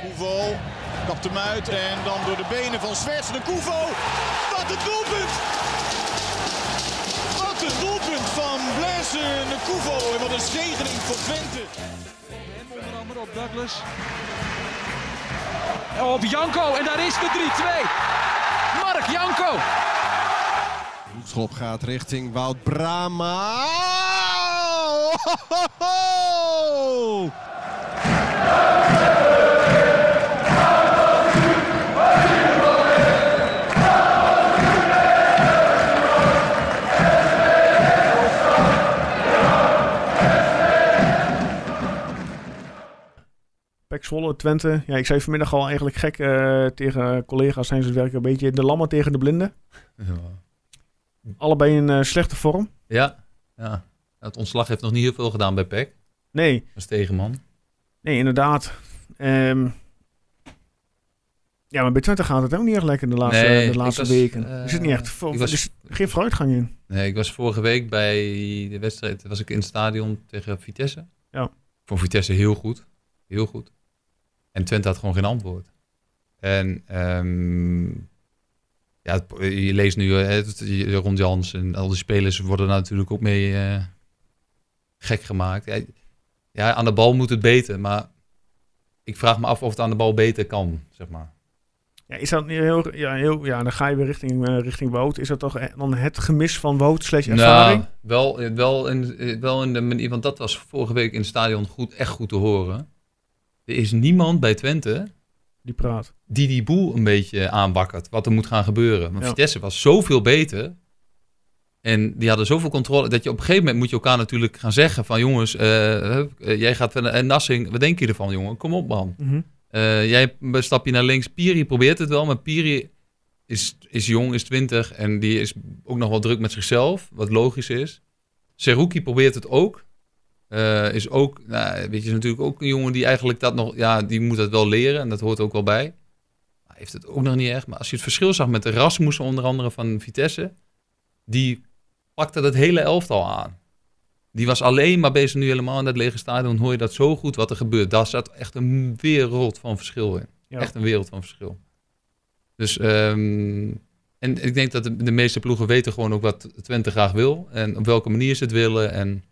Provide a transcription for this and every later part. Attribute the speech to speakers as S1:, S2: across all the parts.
S1: Kuvo kapt hem uit en dan door de benen van Zwerts de Kuvo. Wat een doelpunt! Wat een doelpunt van Blaise de Kuvo en wat een zegening voor Twente.
S2: En onder andere op Douglas. Op Janko en daar is de 3-2. Mark Janko.
S3: Schop gaat richting Wout Brama. Oh, ho, ho, ho!
S4: Pek Zwolle, Twente. Ja, ik zei vanmiddag al eigenlijk gek eh, tegen collega's. Zijn ze werken een beetje de lammer tegen de blinden. Allebei in eh, slechte vorm.
S5: Ja, ja. Het ontslag heeft nog niet heel veel gedaan bij PEC
S4: Nee,
S5: als tegenman.
S4: nee, inderdaad. Ehm, ja, maar bij Twente gaat het ook niet echt lekker de laatste,
S5: Nee,
S4: de laatste
S5: was,
S4: weken.
S5: eh,
S4: er zit niet echt
S5: was-
S4: er is geen vooruitgang in.
S5: Nee, ik was vorige week bij de wedstrijd, was ik in het stadion tegen Vitesse.
S4: Ja.
S5: Vond Vitesse heel goed, heel goed. En Twente had gewoon geen antwoord. En ehm, ja, je leest nu, eh, het- je- Ron Jans en al die spelers worden daar natuurlijk ook mee eh, gek gemaakt. Ja, aan de bal moet het beter, maar ik vraag me af of het aan de bal beter kan, zeg maar.
S4: Ja, is dat niet heel, ja, heel, ja, dan ga je weer richting, eh, richting Wout. Is dat toch dan het gemis van Wout slash ervaring?
S5: Nou, wel, wel, in, wel in de manier, want dat was vorige week in het stadion goed, echt goed te horen. Er is niemand bij Twente
S4: Die praat.
S5: die die boel een beetje aanwakkert, wat er moet gaan gebeuren. Want
S4: Ja.
S5: Vitesse was zoveel beter en die hadden zoveel controle, dat je op een gegeven moment moet je elkaar natuurlijk gaan zeggen van jongens, eh, eh, jij gaat verder, en Nassing, wat denk je ervan jongen? Kom op man.
S4: Mhm.
S5: Eh, jij een stapje naar links. Piri probeert het wel, maar Piri is, is jong, is 20 en die is ook nog wel druk met zichzelf, wat logisch is. Seruki probeert het ook. Eh, is ook, nou, weet je, is natuurlijk ook een jongen die eigenlijk dat nog, ja, die moet dat wel leren en dat hoort ook wel bij. Hij heeft het ook nog niet echt, maar als je het verschil zag met de Rasmussen onder andere van Vitesse, die pakte dat hele elftal aan. Die was alleen maar bezig nu helemaal in dat lege stadion. Hoor je dat zo goed wat er gebeurt. Daar zat echt een wereld van verschil in.
S4: Ja.
S5: Echt een wereld van verschil. Dus, ehm, en ik denk dat de, de meeste ploegen weten gewoon ook wat Twente graag wil. En op welke manier ze het willen. En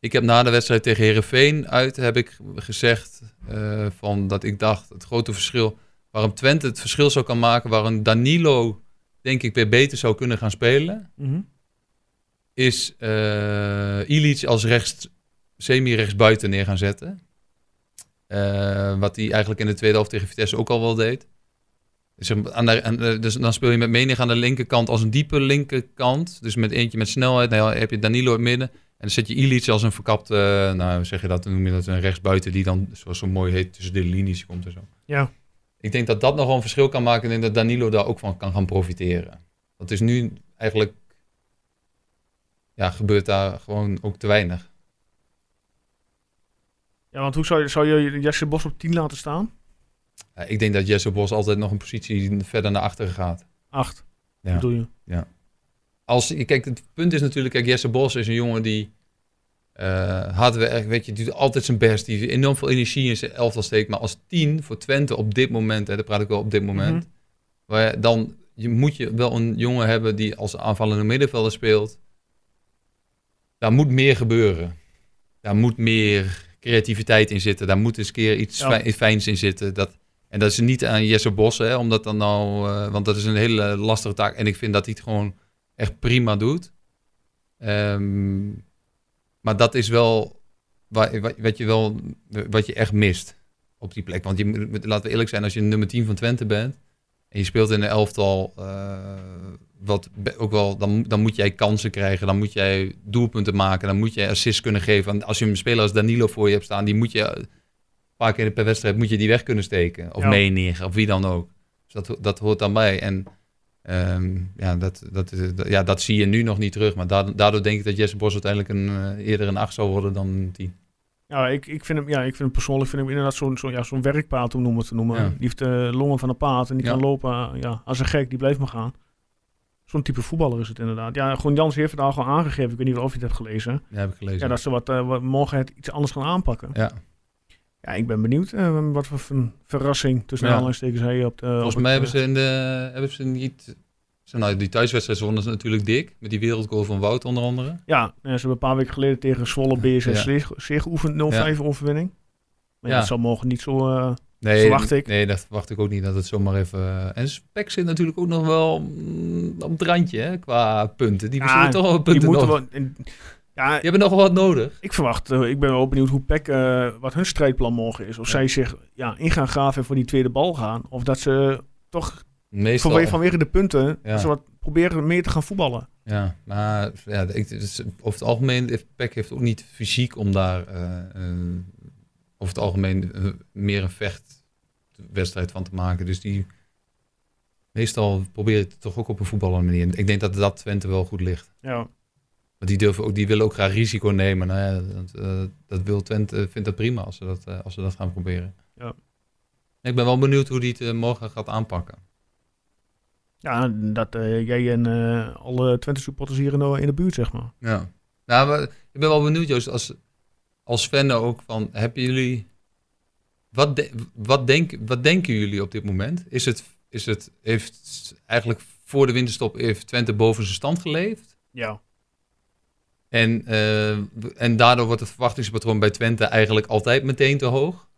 S5: ik heb na de wedstrijd tegen Herenveen uit heb ik gezegd eh, van dat ik dacht het grote verschil waarom Twente het verschil zou kan maken, waarom Danilo denk ik weer beter zou kunnen gaan spelen
S4: Mhm.
S5: is Ilic als rechts, semi-rechts buiten neer gaan zetten. Eh, wat hij eigenlijk in de tweede helft tegen Vitesse ook al wel deed. Dus, aan de, aan de- dus dan speel je met Menig aan de linkerkant als een diepe linkerkant. Dus met eentje met snelheid. Dan heb je Danilo in het midden. En dan zet je Ilic als een verkapte, eh, nou zeg je dat, noem je dat een rechtsbuiten die dan, zoals zo mooi heet, tussen de linies komt en zo.
S4: Ja.
S5: Ik denk dat dat nog wel een verschil kan maken en dat Danilo daar ook van kan gaan profiteren. Het is nu eigenlijk, ja, gebeurt daar gewoon ook te weinig.
S4: ja, want hoe zou je, zou je Jesse Bos op 10 laten staan?
S5: Ja, ik denk dat Jesse Bos altijd nog een positie verder naar achteren gaat.
S4: 8,
S5: Ja.
S4: bedoel je?
S5: Als, kijk, het punt is natuurlijk, kijk, Jesse Bos is een jongen die eh hard werkt, weet je, doet altijd zijn best, die enorm veel energie in zijn elftal steekt. Maar als tien voor Twente op dit moment, hè, daar praat ik wel op dit moment,
S4: Mhm.
S5: waar je dan je moet je wel een jongen hebben die als aanvallende middenvelder speelt. Daar moet meer gebeuren. Daar moet meer creativiteit in zitten. Daar moet eens een keer iets
S4: Ja.
S5: fijn- fijns in zitten. Dat, en dat is niet aan Jesse Bos, hè, omdat dan nou, eh, want dat is een hele lastige taak. En ik vind dat hij het gewoon echt prima doet. Ehm, maar dat is wel wa- wat, wat je wel wat je echt mist op die plek. Want je, laten we eerlijk zijn, als je nummer 10 van Twente bent en je speelt in een elftal, eh, wat ook wel, dan, dan moet jij kansen krijgen, dan moet jij doelpunten maken, dan moet jij assists kunnen geven. En als je een speler als Danilo voor je hebt staan, die moet je een paar keer per wedstrijd moet je die weg kunnen steken. Of
S4: Ja.
S5: meenegen, of wie dan ook. Dus dat, dat hoort dan bij. En ehm, ja, dat, dat, is- dat- ja, dat zie je nu nog niet terug. Maar daardoor, denk ik dat Jesse Bos uiteindelijk een, eh, eerder een 8 zou worden dan een 10.
S4: Ja, ik, ik, vind hem, ja, ik vind hem persoonlijk vind hem inderdaad zo'n zo, ja, zo'n werkpaard, om te noemen.
S5: Ja.
S4: Die heeft de longen van een paard en die
S5: Ja.
S4: kan lopen eh, ja, als een gek, die blijft maar gaan. Zo'n type voetballer is het inderdaad. Ja, gewoon Jans heeft het al gewoon aangegeven. Ik weet niet of je het hebt gelezen.
S5: Ja, heb ik gelezen.
S4: Ja, dat ze wat, eh, wat morgen het iets anders gaan aanpakken.
S5: ja.
S4: Ja, ik ben benieuwd eh, wat voor een verrassing tussen
S5: Ja.
S4: aanhalingstekens hij op de... op
S5: Volgens
S4: het,
S5: mij hebben
S4: eh,
S5: ze, in de, hebben ze niet... Ze, nou, die thuiswedstrijd wonnen ze natuurlijk dik. Met die wereldgoal van Wout onder andere.
S4: Ja, ze hebben een paar weken geleden tegen Zwolle BSS
S5: Ja.
S4: zeer geoefend 0-5 overwinning. Maar ja, dat zal morgen niet zo... eh,
S5: Nee,
S4: Verwacht ik.
S5: Nee, dat verwacht ik ook niet. Dat het zomaar even... En Spek zit natuurlijk ook nog wel mm, op het randje hè, qua punten. Die
S4: Ja,
S5: toch wel wat
S4: die
S5: punten
S4: moeten wel... ja,
S5: Die hebben nog wel wat nodig.
S4: ik verwacht, eh, ik ben wel benieuwd hoe PEC, eh, wat hun strijdplan morgen is. Of
S5: Ja.
S4: zij zich ja, in gaan graven en voor die tweede bal gaan. Of dat ze toch
S5: Meestal.
S4: vanwege, vanwege de punten,
S5: Ja.
S4: ze wat proberen meer te gaan voetballen.
S5: Ja, maar ja, ik, is- over het algemeen, heeft Peck heeft ook niet fysiek om daar eh, over het algemeen meer een vechtwedstrijd van te maken. Dus die meestal probeert het toch ook op een voetballende manier. Ik denk dat dat Twente wel goed ligt.
S4: Ja.
S5: Want die, durven ook, die willen ook graag risico nemen. Nou ja, dat, eh, dat wil Twente, vindt dat prima als ze dat, eh, als ze dat gaan proberen.
S4: Ja.
S5: Ik ben wel benieuwd hoe die het eh, morgen gaat aanpakken.
S4: Ja, dat eh, jij en eh, alle Twente supporters hier in de, in de buurt, zeg maar.
S5: Ja. Nou, maar ik ben wel benieuwd, Joost, als, als fan ook, van, hebben jullie... Wat, de- wat, denk, wat denken jullie op dit moment? Is het, is het, heeft eigenlijk voor de winterstop heeft Twente boven zijn stand geleefd?
S4: Ja.
S5: En, eh, en daardoor wordt het verwachtingspatroon bij Twente eigenlijk altijd meteen te hoog?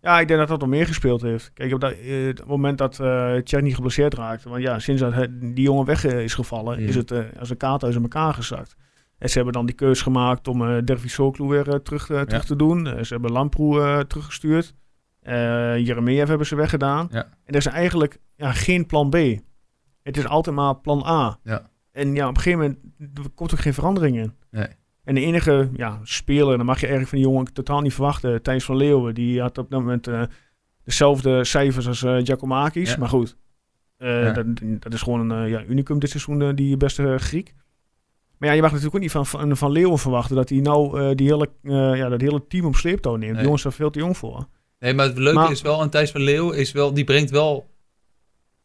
S4: Ja, ik denk dat dat nog meer gespeeld heeft. Kijk, op, dat, eh, het moment dat eh Tjerni geblesseerd raakte, want ja, sinds dat die jongen weg is gevallen, is het eh, als een kaart uit elkaar gezakt. En ze hebben dan die keus gemaakt om eh Dervis Soklu weer terug, terug te doen. Ze hebben Lamproe teruggestuurd. Jeremejeff hebben ze weggedaan.
S5: Ja.
S4: En er is eigenlijk ja, geen plan B. Het is altijd maar plan A.
S5: Ja.
S4: En ja, op een gegeven moment er komt ook geen verandering in.
S5: Nee.
S4: En de enige ja, speler, dan mag je eigenlijk van die jongen totaal niet verwachten. Thijs van Leeuwen, die had op dat moment eh, dezelfde cijfers als eh Giacomakis.
S5: Ja.
S4: Maar goed, eh,
S5: Ja.
S4: dat, dat is gewoon een ja, unicum dit seizoen, die beste Griek. Maar ja, je mag natuurlijk ook niet van, van, van Leeuwen verwachten dat hij nou die hele, ja, dat hele team op sleeptouw neemt.
S5: Nee.
S4: Die jongens zijn veel te jong voor.
S5: Nee, maar het leuke
S4: Maar-
S5: is wel aan Thijs van Leeuw, is wel, die brengt wel,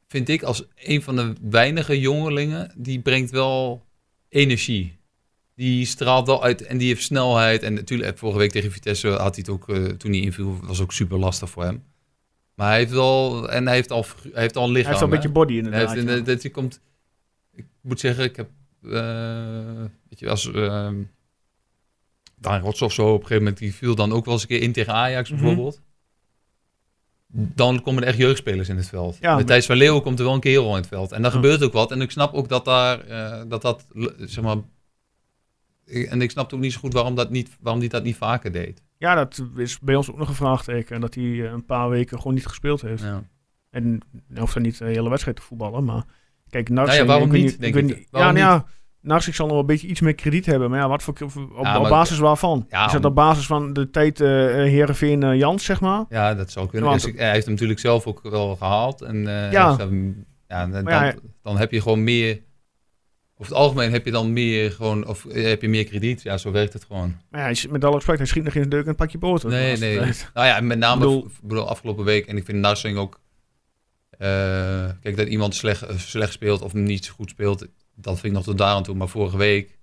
S5: vind ik als een van de weinige jongelingen, die brengt wel energie. Die straalt wel uit en die heeft snelheid. En natuurlijk, vorige week tegen Vitesse had hij het ook, eh, toen hij inviel, was ook super lastig voor hem. Maar hij heeft wel, en hij heeft al, hij heeft al een
S4: Hij
S5: lichaam.
S4: heeft wel een
S5: hè?
S4: beetje body
S5: Hij
S4: inderdaad.
S5: heeft,
S4: ja.
S5: en, dat, hij komt, ik moet zeggen, ik heb, eh, weet je, als uh, Daan Rots of zo op een gegeven moment, die viel dan ook wel eens een keer in tegen Ajax
S4: Mhm.
S5: bijvoorbeeld. Dan komen er echt jeugdspelers in het veld.
S4: Ja,
S5: Met Thijs van Leeuwen komt er wel een kerel in het veld. En dan
S4: Ja.
S5: gebeurt ook wat. En ik snap ook dat daar, eh, dat dat, zeg maar... ik- En ik snap ook niet zo goed waarom, dat niet, waarom die dat niet vaker deed.
S4: Ja, dat is bij ons ook nog een vraagteken. Dat hij eh, een paar weken gewoon niet gespeeld heeft.
S5: Ja.
S4: En hoeft dan niet de hele wedstrijd te voetballen. Maar kijk,
S5: Nou ja, waarom
S4: ik weet
S5: niet,
S4: weet
S5: ik.
S4: niet-
S5: Waarom
S4: ja, nou ja, Narsing zal nog wel een beetje iets meer krediet hebben. Maar ja, wat voor, op,
S5: Ja,
S4: op
S5: maar-
S4: basis waarvan?
S5: Ja,
S4: is dat op basis van de tijd eh Herenveen uh, Jans, zeg maar?
S5: Ja, dat zou kunnen.
S4: Want-
S5: Dus hij heeft hem natuurlijk zelf ook wel gehaald. En, eh,
S4: Ja.
S5: heeft hem- ja, dan,
S4: ja,
S5: dan, dan heb je gewoon meer... Over het algemeen heb je dan meer gewoon... Of eh, heb je meer krediet. Ja, zo werkt het gewoon.
S4: Maar ja, met alle respect, hij schiet nog de deuk en een pakje boter.
S5: Nee, nee. Nou ja, met name
S4: bedoel-
S5: bedoel, afgelopen week. En ik vind Narsing ook... eh, kijk, dat iemand slecht, eh, slecht speelt of niet goed speelt... Dat vind ik nog tot daar aan toe. Maar vorige week...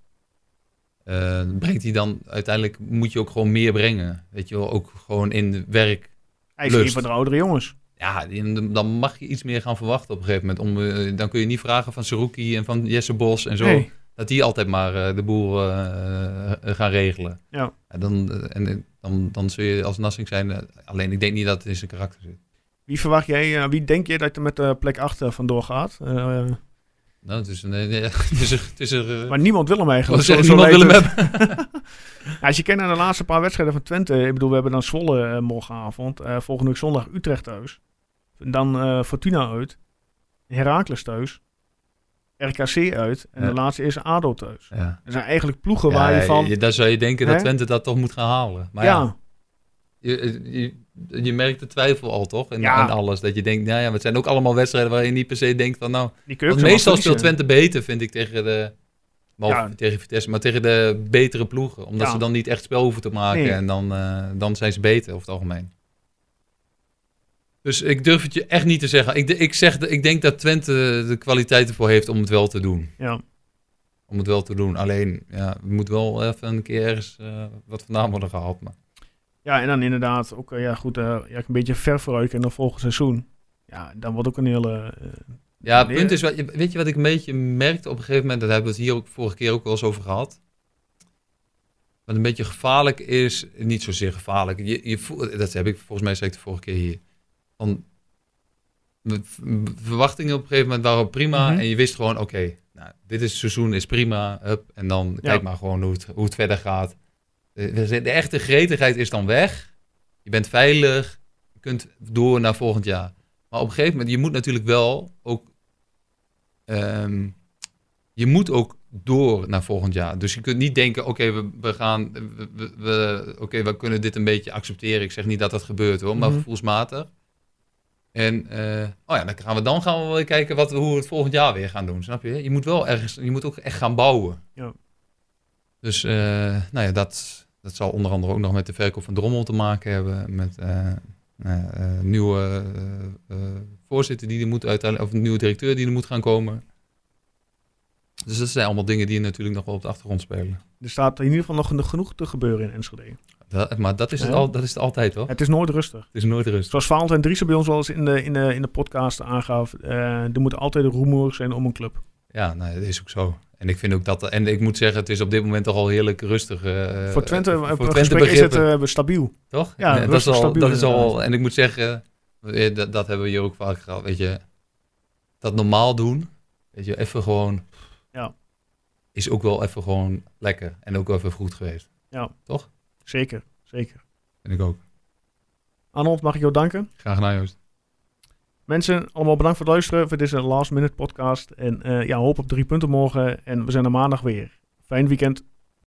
S5: eh, brengt hij dan... Uiteindelijk moet je ook gewoon meer brengen. Weet je wel, ook gewoon in werk...
S4: Hij is
S5: Lust.
S4: een van de oudere jongens.
S5: Ja, dan mag je iets meer gaan verwachten op een gegeven moment. Om, eh, dan kun je niet vragen van Saruki en van Jesse Bos en zo.
S4: Nee.
S5: Dat die altijd maar eh, de boel gaan regelen.
S4: Ja.
S5: En, dan, en dan, dan zul je als Nassing zijn. alleen ik denk niet dat het in zijn karakter zit.
S4: Wie verwacht jij, wie denk je dat er met de plek 8 vandoor gaat?
S5: Nou, het is een... eh, het is er, het is er eh,
S4: maar niemand wil hem eigenlijk. Zo-
S5: niemand wil hem hebben.
S4: Ja, als je kijkt naar de laatste paar wedstrijden van Twente. Ik bedoel, we hebben dan Zwolle eh, morgenavond. volgende week zondag Utrecht thuis. Dan Fortuna uit. Heracles thuis. RKC uit. En
S5: Ja.
S4: de laatste is ADO thuis.
S5: Ja.
S4: Er zijn eigenlijk ploegen waar je van...
S5: daar zou je denken dat? Twente dat toch moet gaan halen. Maar ja,
S4: ja,
S5: je, je, je merkt de twijfel al toch? En,
S4: Ja.
S5: alles. Dat je denkt, nou ja, het zijn ook allemaal wedstrijden waar je niet per se denkt van... nou, Want meestal speelt. Twente beter, vind ik, tegen de...
S4: Ja.
S5: tegen Vitesse, maar tegen de betere ploegen. Omdat
S4: Ja.
S5: ze dan niet echt spel hoeven te maken.
S4: Nee.
S5: En dan, eh, dan zijn ze beter, over het algemeen. Dus ik durf het je echt niet te zeggen. Ik, ik, zeg, de- ik denk dat Twente de kwaliteit ervoor heeft om het wel te doen.
S4: Ja.
S5: Om het wel te doen. Alleen, ja, we moet wel even een keer ergens eh, wat vandaan worden gehaald. Maar.
S4: Ja, en dan inderdaad ook, eh, ja goed, eh, ja, een beetje ver vooruit en dan volgend seizoen. Ja, dan wordt ook een hele... eh,
S5: Ja, het punt is, wat- weet je wat ik een beetje merkte op een gegeven moment, dat hebben we het hier ook vorige keer ook wel eens over gehad. Wat een beetje gevaarlijk is, niet zozeer gevaarlijk, je, je voelt, dat heb ik volgens mij ik de vorige keer hier. Van, verwachtingen op een gegeven moment waren prima
S4: Mhm.
S5: en je wist gewoon, oké, nou, dit is het seizoen, is prima, hup, en dan kijk maar gewoon hoe het, hoe het verder gaat. De, de, echte gretigheid is dan weg, je bent veilig, je kunt door naar volgend jaar. Maar op een gegeven moment, je moet natuurlijk wel ook Ehm, je moet ook door naar volgend jaar. Dus je kunt niet denken, oké, we, we gaan, we, oké, we kunnen dit een beetje accepteren. Ik zeg niet dat dat gebeurt hoor, maar gevoelsmatig. En, eh, oh ja, dan gaan we dan gaan we wel kijken wat, hoe we het volgend jaar weer gaan doen, snap je? Je moet wel ergens, je moet ook echt gaan bouwen.
S4: Ja.
S5: Dus, eh, nou ja, dat, dat zal onder andere ook nog met de verkoop van Drommel te maken hebben. Met eh, eh, eh, nieuwe voorzitter die er moet uiteindelijk, of een nieuwe directeur die er moet gaan komen. Dus dat zijn allemaal dingen die natuurlijk nog wel op de achtergrond spelen.
S4: er staat in ieder geval nog geno- genoeg te gebeuren in Enschede.
S5: Dat, maar dat is, het al, dat is het altijd hoor.
S4: Het is nooit rustig.
S5: Het is nooit rust.
S4: Zoals Valentijn Driessen bij ons wel eens in de, in de, in de podcast aangaf, er moet altijd een rumoer zijn om een club.
S5: Ja, nou, dat is ook zo. En ik vind ook dat, en ik moet zeggen, het is op dit moment toch al heerlijk rustig. eh,
S4: voor Twente,
S5: eh,
S4: voor Twente is het eh, stabiel.
S5: Toch?
S4: Ja,
S5: dat is al,
S4: stabiel
S5: dat is al, en ik moet zeggen, dat, dat hebben we hier ook vaak gehad, weet je, dat normaal doen, weet je, even gewoon,
S4: Ja.
S5: is ook wel even gewoon lekker en ook wel even goed geweest.
S4: Zeker, zeker.
S5: Vind ik ook.
S4: Arnold, mag ik jou danken?
S5: Graag naar Joost.
S4: Mensen, allemaal bedankt voor het luisteren voor deze last minute podcast. En eh, ja, hoop op drie punten morgen. En we zijn er maandag weer. Fijn weekend.